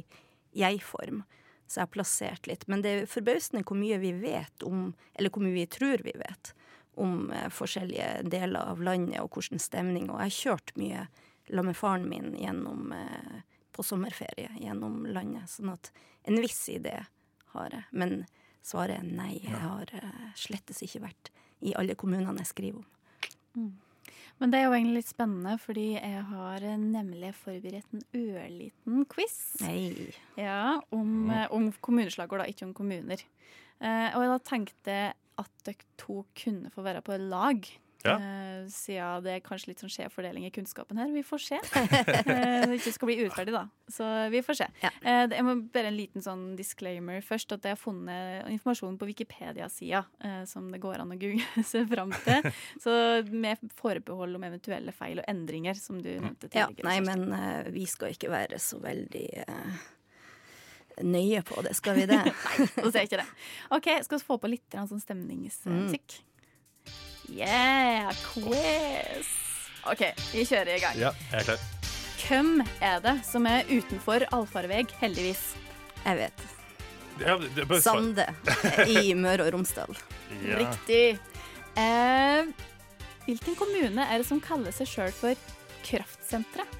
[SPEAKER 12] jeg-form. Så jeg har plassert litt. Men det er forbausende hvor mye vi vet om, eller hvor mye vi tror vi vet, om eh, forskjellige deler av landet og hvordan stemning. Og jeg har kjørt mye la med faren min gjennom, eh, på sommerferie gjennom landet. Sånn at en viss idé har jeg. Men svaret er nei. Jeg har eh, slettes ikke vært i alle kommunene jeg skriver om.
[SPEAKER 3] Men det er jo egentlig litt spennende, fordi jeg har nemlig forberedt en ørliten quiz.
[SPEAKER 12] Nei.
[SPEAKER 3] Ja, om, eh, om kommuneslagord, da, ikke om kommuner. Eh, og jeg da tenkte at dere to kunne få være på lag
[SPEAKER 4] Ja.
[SPEAKER 3] Uh, siden det er kanskje litt sånn skjev fordeling i kunnskapen her. Vi får se. eh, det ikke skal bli urettferdig, da. Så vi får se. Ja. Uh, jeg må bare en liten sånn disclaimer først. At jeg har funnet informasjon på Wikipedia-sida uh, som det går an å google seg fram til. Så med forbehold om eventuelle feil og endringer, som du nevnte
[SPEAKER 12] Ja, nei, men vi skal ikke være så veldig nøye på det, skal vi det?
[SPEAKER 3] Så sier jeg ikke det. OK, skal vi få på litt sånn stemningsmusikk? Yeah, quiz! OK, vi kjører i gang.
[SPEAKER 4] Ja, jeg er klar.
[SPEAKER 3] Hvem er det som er utenfor allfarveg, heldigvis?
[SPEAKER 12] Jeg vet.
[SPEAKER 4] Ja, det er bare svar.
[SPEAKER 12] Sande i Møre og Romsdal.
[SPEAKER 4] Ja.
[SPEAKER 3] Riktig. Eh, hvilken kommune er det som kaller seg sjøl for Kraftsenteret?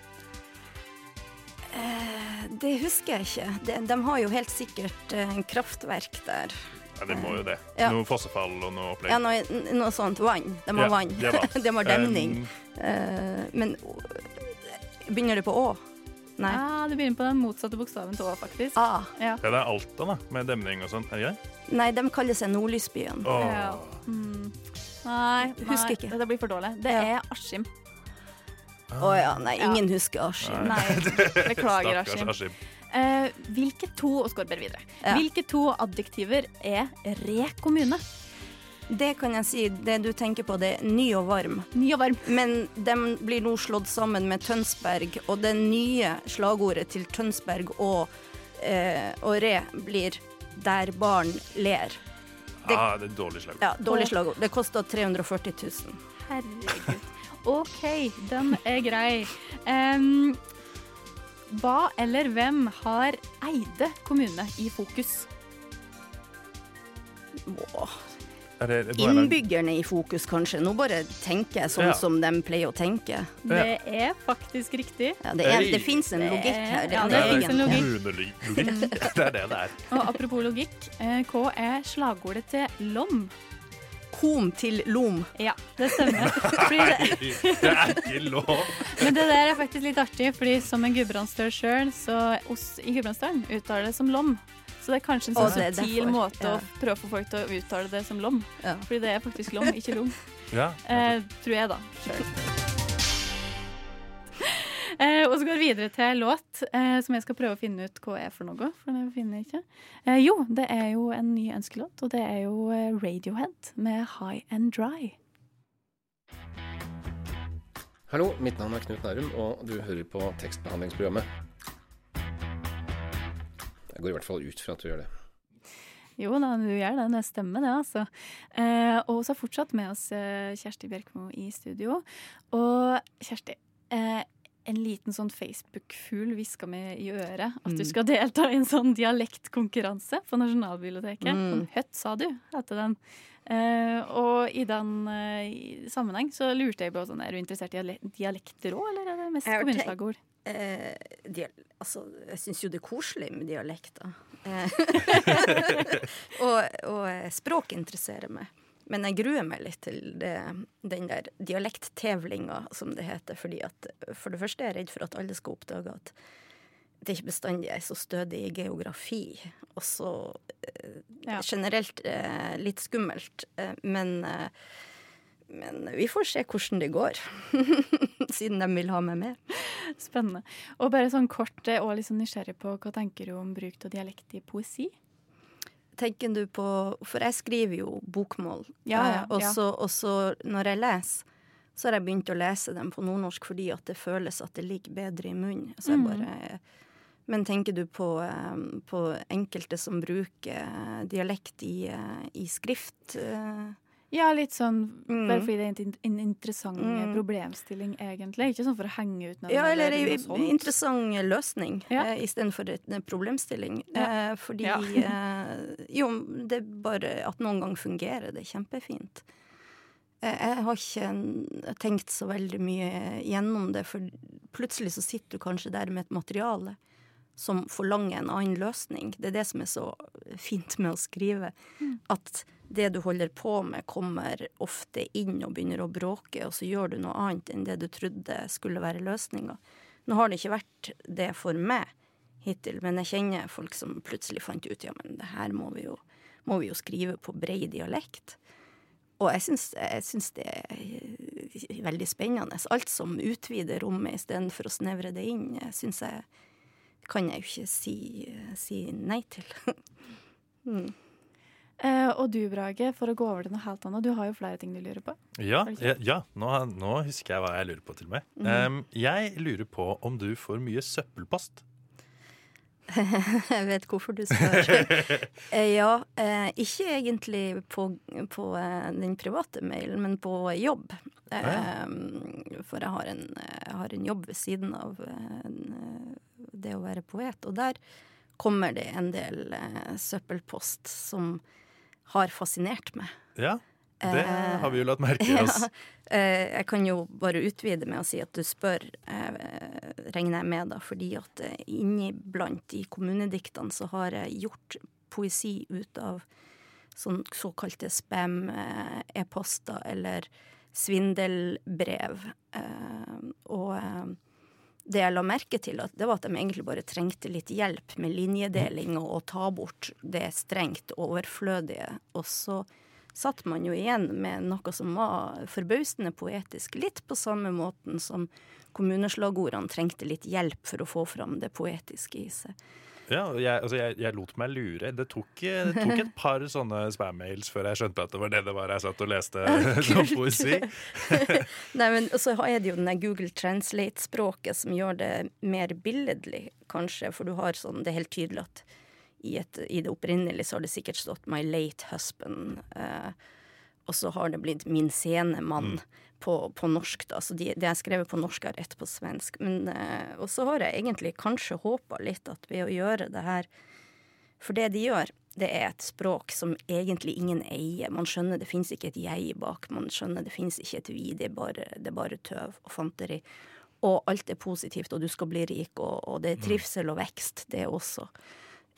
[SPEAKER 12] Eh, det husker jeg ikke. De, de har jo helt sikkert eh, en kraftverk der.
[SPEAKER 4] Ja, det må jo det.
[SPEAKER 12] Ja.
[SPEAKER 4] Noe fossefall og noe opplegg.
[SPEAKER 12] Ja, noe, noe sånt. Vann. De har
[SPEAKER 4] Ja,
[SPEAKER 12] vann.
[SPEAKER 4] de har
[SPEAKER 12] demning.
[SPEAKER 4] Um,
[SPEAKER 12] uh, men begynner det på Å? Nei.
[SPEAKER 3] Ja, det begynner på den motsatte bokstaven til Å, faktisk.
[SPEAKER 12] Ah.
[SPEAKER 3] Ja.
[SPEAKER 4] Ja, det er Alta, da, med demning og sånn. Er det greit?
[SPEAKER 12] Nei, de kaller seg Nordlysbyen.
[SPEAKER 4] Oh.
[SPEAKER 3] Ja. Mm. Nei,
[SPEAKER 12] Husker
[SPEAKER 3] nei,
[SPEAKER 12] ikke.
[SPEAKER 3] dette blir for dårlig. Det er Askim.
[SPEAKER 12] Å ja, nei, ingen husker Askim.
[SPEAKER 3] Nei, beklager, Askim. Eh, hvilke to og skal bare videre.
[SPEAKER 12] Ja.
[SPEAKER 3] Hvilke to adjektiver er re kommune?
[SPEAKER 12] Det kan jeg si. Det du tenker på, det er ny og varm.
[SPEAKER 3] Ny og varm.
[SPEAKER 12] Men de blir nå slått sammen med Tønsberg, og det nye slagordet til Tønsberg og, eh, og Re blir 'Der barn ler'. Det-
[SPEAKER 4] Ah, det er dårlig slagord.
[SPEAKER 12] Ja, dårlig slagord. Det kosta 340 000.
[SPEAKER 3] Herregud. OK, den er grei. Em, hva eller hvem har Eide kommune i fokus?
[SPEAKER 12] Åh.
[SPEAKER 4] Er det, er det-
[SPEAKER 12] Innbyggerne i fokus, kanskje. Nå bare tenker jeg sånn
[SPEAKER 4] Ja.
[SPEAKER 12] som de pleier å tenke.
[SPEAKER 3] Det er faktisk riktig.
[SPEAKER 12] Ja, det, er, det fins en logikk her.
[SPEAKER 3] ja, det,
[SPEAKER 12] det
[SPEAKER 3] er en logikk.
[SPEAKER 4] Det er det det er.
[SPEAKER 3] Og apropos logikk, eh, hva er slagordet til LOM?
[SPEAKER 12] Kom til lom.
[SPEAKER 3] Ja, det stemmer. Fordi det,
[SPEAKER 4] Det er ikke lov.
[SPEAKER 3] men det der er faktisk litt artig, fordi som en gudbrandsdøl sjøl, så oss i Gudbrandsdølen uttaler det som lom. Så det er kanskje en sånn subtil måte
[SPEAKER 12] ja.
[SPEAKER 3] å prøve å få folk til å uttale det som lom.
[SPEAKER 12] Ja.
[SPEAKER 3] Fordi det er faktisk lom, ikke lom.
[SPEAKER 4] Ja.
[SPEAKER 3] Eh, tror jeg, da. Sjøl. Eh, og så går vi videre til låt eh, som jeg skal prøve å finne ut hva er for noe. For det finner jeg ikke. Eh, jo, det er jo en ny ønskelåt, og det er jo eh, Radiohead med High and Dry.
[SPEAKER 7] Hallo, mitt navn er Knut Nærum, og du hører på tekstbehandlingsprogrammet. Jeg går i hvert fall ut fra at du gjør det.
[SPEAKER 3] Jo da, du gjør det. Det stemmer, det, altså. Eh, og så fortsatt med oss eh, Kjersti Bjerkmo i studio. Og Kjersti, eh, en liten sånn Facebook-fugl hviska meg i øret at du
[SPEAKER 12] Mm.
[SPEAKER 3] skal delta i en sånn dialektkonkurranse på Nasjonalbiblioteket.
[SPEAKER 12] Mm.
[SPEAKER 3] Sånn Høtt, sa du, heter den. Uh, og i den uh, i sammenheng så lurte jeg på sånn, er du interessert i dialekter òg, eller er det mest kommuneslagord?
[SPEAKER 12] Eh, dial altså, jeg syns jo det er koselig med dialekter. Eh, og, og eh, språk interesserer meg. Men jeg gruer meg litt til det, den der dialekttevlinga, som det heter. fordi at For det første er jeg redd for at alle skal oppdage at det ikke bestandig er så stødig i geografi. Og så eh,
[SPEAKER 3] Ja.
[SPEAKER 12] generelt eh, litt skummelt. Eh, men, eh, men vi får se hvordan det går. Siden de vil ha meg med.
[SPEAKER 3] Spennende. Og bare sånn kort, jeg er litt sånn nysgjerrig på hva tenker du om bruk av dialekt i poesi?
[SPEAKER 12] Tenker du på For jeg skriver jo bokmål.
[SPEAKER 3] Ja, ja,
[SPEAKER 12] eh,
[SPEAKER 3] ja.
[SPEAKER 12] så, og så når jeg leser, så har jeg begynt å lese dem på nordnorsk fordi at det føles at det ligger bedre i munnen. Så jeg
[SPEAKER 3] Mhm.
[SPEAKER 12] bare Men tenker du på, eh, på enkelte som bruker dialekt i, eh, i skrift?
[SPEAKER 3] Ja, litt sånn
[SPEAKER 12] Mm.
[SPEAKER 3] bare fordi det er en, en interessant
[SPEAKER 12] Mm.
[SPEAKER 3] problemstilling, egentlig. Ikke sånn for å henge ut noen.
[SPEAKER 12] Ja, eller en interessant løsning
[SPEAKER 3] Ja.
[SPEAKER 12] eh, istedenfor en problemstilling.
[SPEAKER 3] Ja.
[SPEAKER 12] Eh, fordi
[SPEAKER 3] Ja.
[SPEAKER 12] eh, Jo, det er bare at noen ganger fungerer det kjempefint. Eh, jeg har ikke tenkt så veldig mye gjennom det, for plutselig så sitter du kanskje der med et materiale som forlanger en annen løsning. Det er det som er så fint med å skrive. At det du holder på med, kommer ofte inn og begynner å bråke, og så gjør du noe annet enn det du trodde skulle være løsninga. Nå har det ikke vært det for meg hittil, men jeg kjenner folk som plutselig fant ut ja, men det her må vi jo, må vi jo skrive på brei dialekt. Og jeg syns, det er veldig spennende. Alt som utvider rommet istedenfor å snevre det inn, syns jeg kan jeg jo ikke si, si nei til. mm.
[SPEAKER 3] Eh, og du, Brage, for å gå over til noe helt annet. Du har jo flere ting du lurer på.
[SPEAKER 4] Ja, ja, ja. Nå, nå husker jeg hva jeg lurer på, til og med.
[SPEAKER 12] Mm.
[SPEAKER 4] Um, jeg lurer på om du får mye søppelpost.
[SPEAKER 12] jeg vet hvorfor du spør. Eh, ja, eh, ikke egentlig på, på den private mailen, men på jobb. Ah,
[SPEAKER 16] Ja.
[SPEAKER 12] For jeg har, en, jeg har en jobb ved siden av en, det å være poet, og der kommer det en del eh, søppelpost som har fascinert meg.
[SPEAKER 4] Ja, det
[SPEAKER 12] Eh,
[SPEAKER 4] har vi jo latt merke oss.
[SPEAKER 12] Ja, eh, jeg kan jo bare utvide med å si at du spør, eh, regner jeg med, da, fordi at inniblant i kommunediktene så har jeg gjort poesi ut av sånn såkalte spam-e-poster eller svindelbrev. Og det jeg la merke til, det var at de egentlig bare trengte litt hjelp med linjedeling og å ta bort det strengt overflødige. Og så satt man jo igjen med noe som var forbausende poetisk. Litt på samme måten som kommuneslagordene trengte litt hjelp for å få fram det poetiske i seg.
[SPEAKER 4] Ja, jeg, altså jeg, jeg lot meg lure. Det tok, det tok et par sånne spam-mails før jeg skjønte at det var det det var jeg satt og leste som poesi.
[SPEAKER 12] Nei, men så er det jo den Google Translate-språket som gjør det mer billedlig, kanskje. For du har sånn, det er helt tydelig at i, et, i det opprinnelige så har det sikkert stått 'My late husband'. Eh, og så har det blitt 'Min sene mann' på, på norsk, da. Så de, det jeg skrevet på norsk, er rett på svensk. Men, eh, og så har jeg egentlig kanskje håpa litt at ved å gjøre det her For det de gjør, det er et språk som egentlig ingen eier. Man skjønner det fins ikke et jeg bak. Man skjønner det fins ikke et vi. Det er, bare, det er bare tøv og fanteri. Og alt er positivt, og du skal bli rik, og, og det er trivsel og vekst, det er også.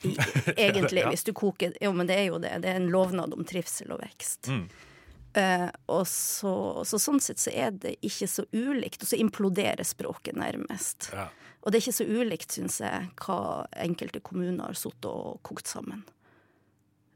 [SPEAKER 12] I, egentlig, hvis du koker Jo, men det er jo det. Det er en lovnad om trivsel og vekst.
[SPEAKER 4] Mm.
[SPEAKER 12] Eh, og så, så sånn sett så er det ikke så ulikt, og så imploderer språket nærmest.
[SPEAKER 4] Ja.
[SPEAKER 12] Og det er ikke så ulikt, syns jeg, hva enkelte kommuner har sittet og kokt sammen.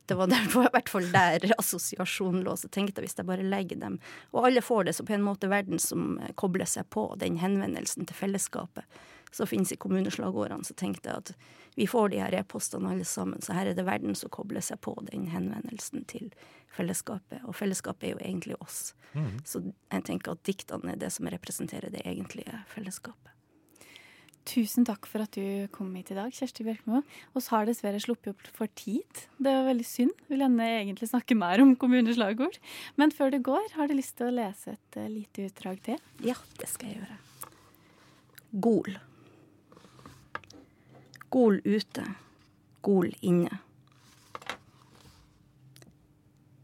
[SPEAKER 12] Det var der, i hvert fall der assosiasjonen lå. Så tenkte jeg hvis jeg bare legger dem Og alle får det, så på en måte verden som kobler seg på den henvendelsen til fellesskapet som finnes i kommuneslagårene, så tenkte jeg at vi får de her e-postene alle sammen, så her er det verden som kobler seg på den henvendelsen til fellesskapet. Og fellesskapet er jo egentlig oss.
[SPEAKER 16] Mm.
[SPEAKER 12] Så jeg tenker at diktene er det som representerer det egentlige fellesskapet.
[SPEAKER 3] Tusen takk for at du kom hit i dag, Kjersti Bjørkmo. Og har dessverre sluppet opp for tid. Det var veldig synd. Vil gjerne egentlig snakke mer om kommuneslagord. Men før du går, har du lyst til å lese et eh, lite utdrag til?
[SPEAKER 12] Ja, det skal jeg gjøre. Gol. Gol ute, gol inne.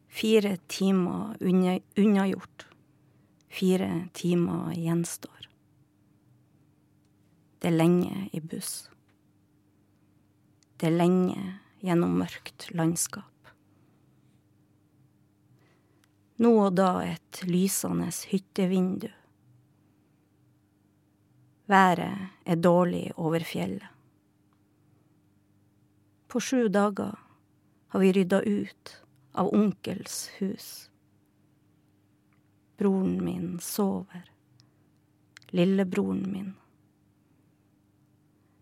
[SPEAKER 12] Fire timer unna- unnagjort. Fire timer gjenstår. Det er lenge i buss. Det er lenge gjennom mørkt landskap. Nå og da et lysende hyttevindu. Været er dårlig over fjellet. På sju dager har vi rydda ut av onkels hus. Broren min sover. Lillebroren min.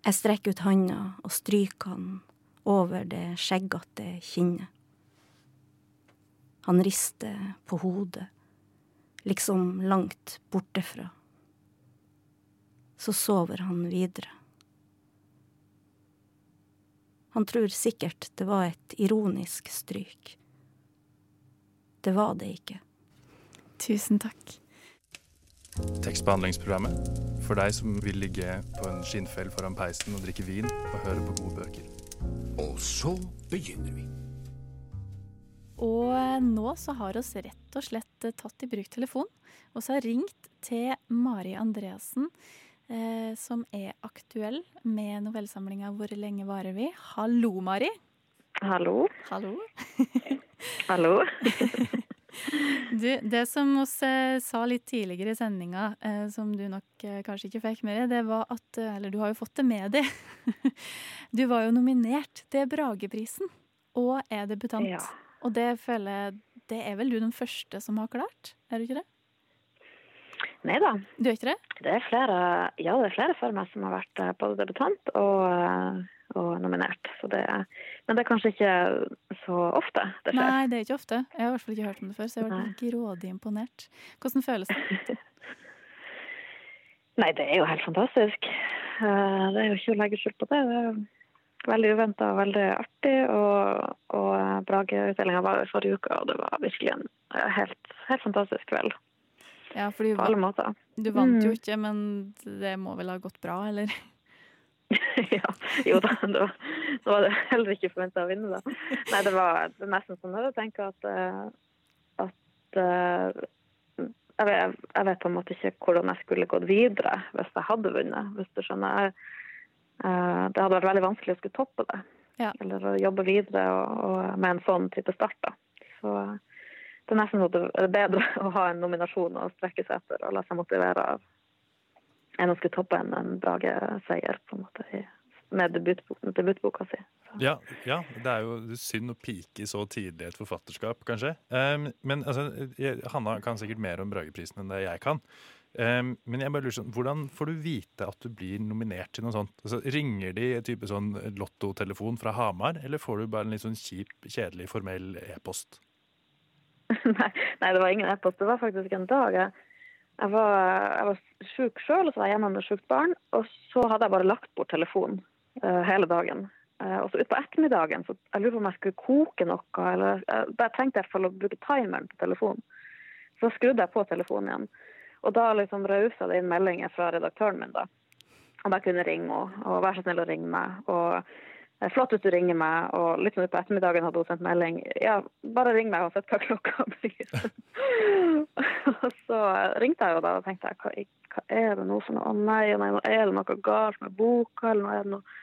[SPEAKER 12] Jeg strekker ut handa og stryker han over det skjeggete kinnet. Han rister på hodet, liksom langt bortefra. Så sover han videre. Han tror sikkert det var et ironisk stryk. Det var det ikke.
[SPEAKER 3] Tusen takk.
[SPEAKER 4] Tekstbehandlingsprogrammet for deg som vil ligge på en skinnfell foran peisen og drikke vin og høre på gode bøker.
[SPEAKER 8] Og så begynner vi.
[SPEAKER 3] Og eh, nå så har oss rett og slett eh, tatt i bruk telefon, og så har ringt til Mari Andreassen, eh, som er aktuell med novellesamlinga 'Hvor lenge varer vi?'. Hallo, Mari.
[SPEAKER 16] Hallo.
[SPEAKER 3] Hallo.
[SPEAKER 16] Hallo.
[SPEAKER 3] Du, det som vi eh, sa litt tidligere i sendinga, eh, som du nok eh, kanskje ikke fikk med deg, det var at eh, Eller du har jo fått det med deg. du var jo nominert til Brageprisen og er debutant.
[SPEAKER 16] Ja.
[SPEAKER 3] Og det føler jeg det er vel du den første som har klart? Er du ikke det?
[SPEAKER 16] Nei da.
[SPEAKER 3] Du er ikke det?
[SPEAKER 16] Det er flere, ja, det er flere før meg som har vært eh, både debutant og, eh, og nominert. Så det, er- men det er kanskje ikke så ofte det skjer.
[SPEAKER 3] Nei, det er ikke ofte. Jeg har i hvert fall ikke hørt om det før, så jeg har vært grådig imponert. Hvordan føles det?
[SPEAKER 16] Nei, det er jo helt fantastisk. Eh, Det er jo ikke å legge skjul på det. Det er jo veldig uventa og veldig artig. Og, og Brage-utdelinga var forrige uke, og det var virkelig en helt, helt fantastisk kveld.
[SPEAKER 3] Ja, fordi
[SPEAKER 16] På alle måter.
[SPEAKER 3] Du vant jo
[SPEAKER 16] Mm.
[SPEAKER 3] ikke, men det må vel ha gått bra, eller?
[SPEAKER 16] ja, Jo da, det var, det var det heller ikke forventa å vinne, da. Nei, det var det nesten sånn at jeg tenker at, eh, at eh, jeg, vet, jeg vet på en måte ikke hvordan jeg skulle gått videre hvis jeg hadde vunnet, hvis du skjønner. Eh, det hadde vært veldig vanskelig å skulle toppe det. Ja. Eller å jobbe videre og, og med en sånn type start. da. Så det er nesten sånn det er bedre å ha en nominasjon å strekke seg etter og la seg motivere av enn å skulle toppe en, en Brage-seier på en måte med debutboka, debutboka si.
[SPEAKER 4] Ja, ja, det er jo synd å pike så tidlig et forfatterskap, kanskje. Um, men altså, jeg, Hanna kan sikkert mer om Brageprisen enn det jeg kan. Um, men jeg bare lurer sånn, hvordan får du vite at du blir nominert til noe sånt? Altså, ringer de en type sånn lottotelefon fra Hamar, eller får du bare en litt sånn kjip, kjedelig, formell e-post?
[SPEAKER 16] nei, nei, det var ingen e-post. Det var faktisk en dag. Jeg, jeg var, jeg var sjuk sjøl, og så var jeg hjemme med sjukt barn. Og så hadde jeg bare lagt bort telefonen uh, hele dagen. Uh, og så utpå ettermiddagen så jeg lurer på om jeg skulle koke noe. eller uh, tenkte jeg i hvert fall å bruke timeren på telefonen. Så skrudde jeg på telefonen igjen. Og da liksom rausa det inn meldinger fra redaktøren min. da. Om jeg kunne ringe og, og være så snill å ringe meg. Og eh, flott hvis du ringer meg. Og litt sånn utpå ettermiddagen hadde hun sendt melding. Ja, bare ring meg uansett hva klokka blir. og så ringte jeg jo da og tenkte jeg, hva, hva er det nå for noe? Å nei, nei, nå er det noe galt med boka? eller noe, er det noe?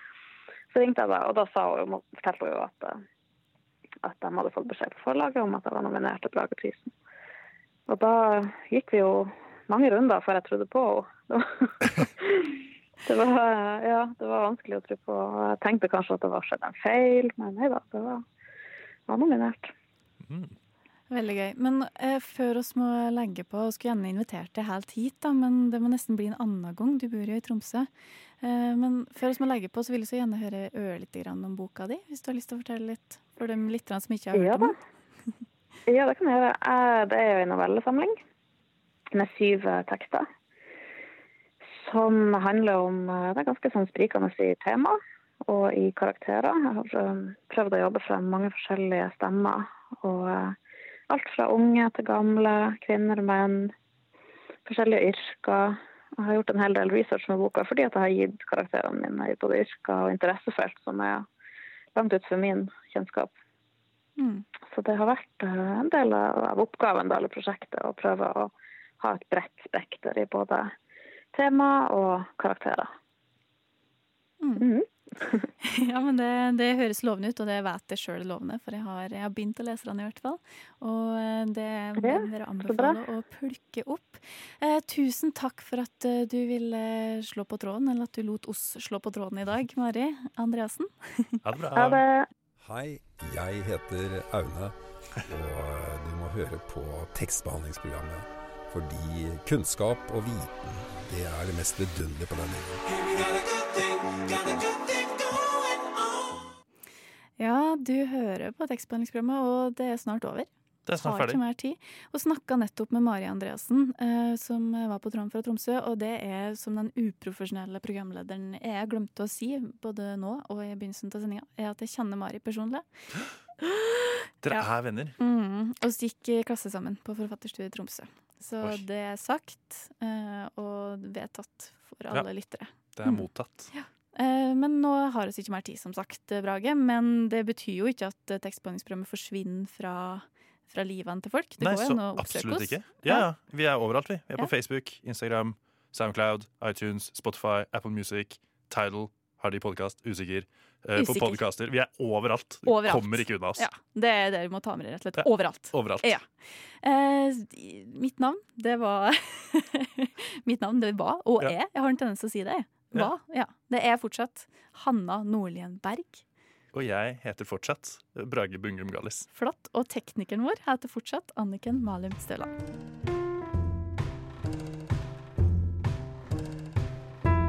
[SPEAKER 16] Så ringte jeg da, og da sa hun, fortalte hun jo at, eh, at de hadde fått beskjed på forlaget om at jeg var nominert til Brageprisen. Og da gikk vi jo mange runder før jeg trodde på henne. Det var, ja, det var vanskelig å tro på. Jeg tenkte kanskje at det var skjedd en feil, men nei da, det var, var nominert.
[SPEAKER 3] Veldig gøy. Men eh, før oss må legge på, skulle gjerne invitert deg helt hit, da, men det må nesten bli en annen gang. Du bor jo i Tromsø. Eh, men før oss må legge på, så vil jeg så gjerne høre ørlite grann om boka di, hvis du har lyst til å fortelle litt for dem litt som ikke har hørt
[SPEAKER 16] Ja
[SPEAKER 3] om den.
[SPEAKER 16] Ja, det kan jeg gjøre. Eh, Det er jo en novellesamling med syv eh, tekster. Som handler om eh, Det er ganske sånn sprikende i tema og i karakterer. Jeg har prøvd å jobbe frem mange forskjellige stemmer. Og eh, alt fra unge til gamle, kvinner, menn, forskjellige yrker. Jeg har gjort en hel del research med boka fordi jeg har gitt karakterene mine i både yrker og interessefelt som er langt utenfor min kjennskap.
[SPEAKER 3] Mm.
[SPEAKER 16] Så det har vært eh, en del av av oppgaven eller prosjektet å prøve å ha et bredt spekter i både tema og karakterer. Mhm.
[SPEAKER 3] Ja, men det, det høres lovende ut, og det vet jeg sjøl er lovende, for jeg har, jeg har begynt å lese den i hvert fall. Og eh, det vil
[SPEAKER 16] dere
[SPEAKER 3] anbefale å plukke opp. Eh, tusen takk for at eh, du ville slå på tråden, eller at du lot oss slå på tråden i dag, Mari Andreassen.
[SPEAKER 4] Ha det bra.
[SPEAKER 16] Ha det.
[SPEAKER 17] Hei, jeg heter Aune, og du må høre på tekstbehandlingsprogrammet. Fordi kunnskap og viten, det er det mest vidunderlige på denne jorden.
[SPEAKER 3] Ja, du hører på tekstbehandlingsprogrammet, og det er snart over.
[SPEAKER 4] Det er snart ferdig.
[SPEAKER 3] Har ikke mer tid. Og snakka nettopp med Mari Andreassen, eh, som var på tråden fra Tromsø. Og det er som den uprofesjonelle programlederen jeg glemte å si, både nå og i begynnelsen av sendinga, er at jeg kjenner Mari personlig.
[SPEAKER 4] Dere er venner.
[SPEAKER 3] Mm, og så gikk i klasse sammen på Forfatterstudiet i Tromsø. Så
[SPEAKER 4] Oi.
[SPEAKER 3] det er sagt eh, og vedtatt for alle
[SPEAKER 4] Ja.
[SPEAKER 3] lyttere.
[SPEAKER 4] Det er
[SPEAKER 3] Mm.
[SPEAKER 4] mottatt.
[SPEAKER 3] Eh, Men nå har vi ikke mer tid, som sagt, Brage. Men det betyr jo ikke at eh, tekstbehandlingsprogrammet forsvinner fra, fra livene til folk. Det
[SPEAKER 4] Nei,
[SPEAKER 3] går jo å oppsøke oss.
[SPEAKER 4] ikke. Ja, ja. Vi er overalt, vi. Vi er
[SPEAKER 3] Ja.
[SPEAKER 4] på Facebook, Instagram, Soundcloud, iTunes, Spotify, Apple Music, Tidal, har de podkast, usikker. Usikker. på podkaster. Vi er overalt.
[SPEAKER 3] Overalt.
[SPEAKER 4] kommer ikke unna oss.
[SPEAKER 3] Ja, det er det vi må ta med dere, rett og slett.
[SPEAKER 4] Ja.
[SPEAKER 3] Overalt.
[SPEAKER 4] Overalt.
[SPEAKER 3] Ja. Eh, mitt navn, det var Mitt navn, det var, og er, jeg har en tendens til å si det, var, ja. Det er fortsatt Hanna Nordlien Berg.
[SPEAKER 4] Og jeg heter fortsatt Brage Bungum Gallis.
[SPEAKER 3] Flott. Og teknikeren vår heter fortsatt Anniken Malum Støland.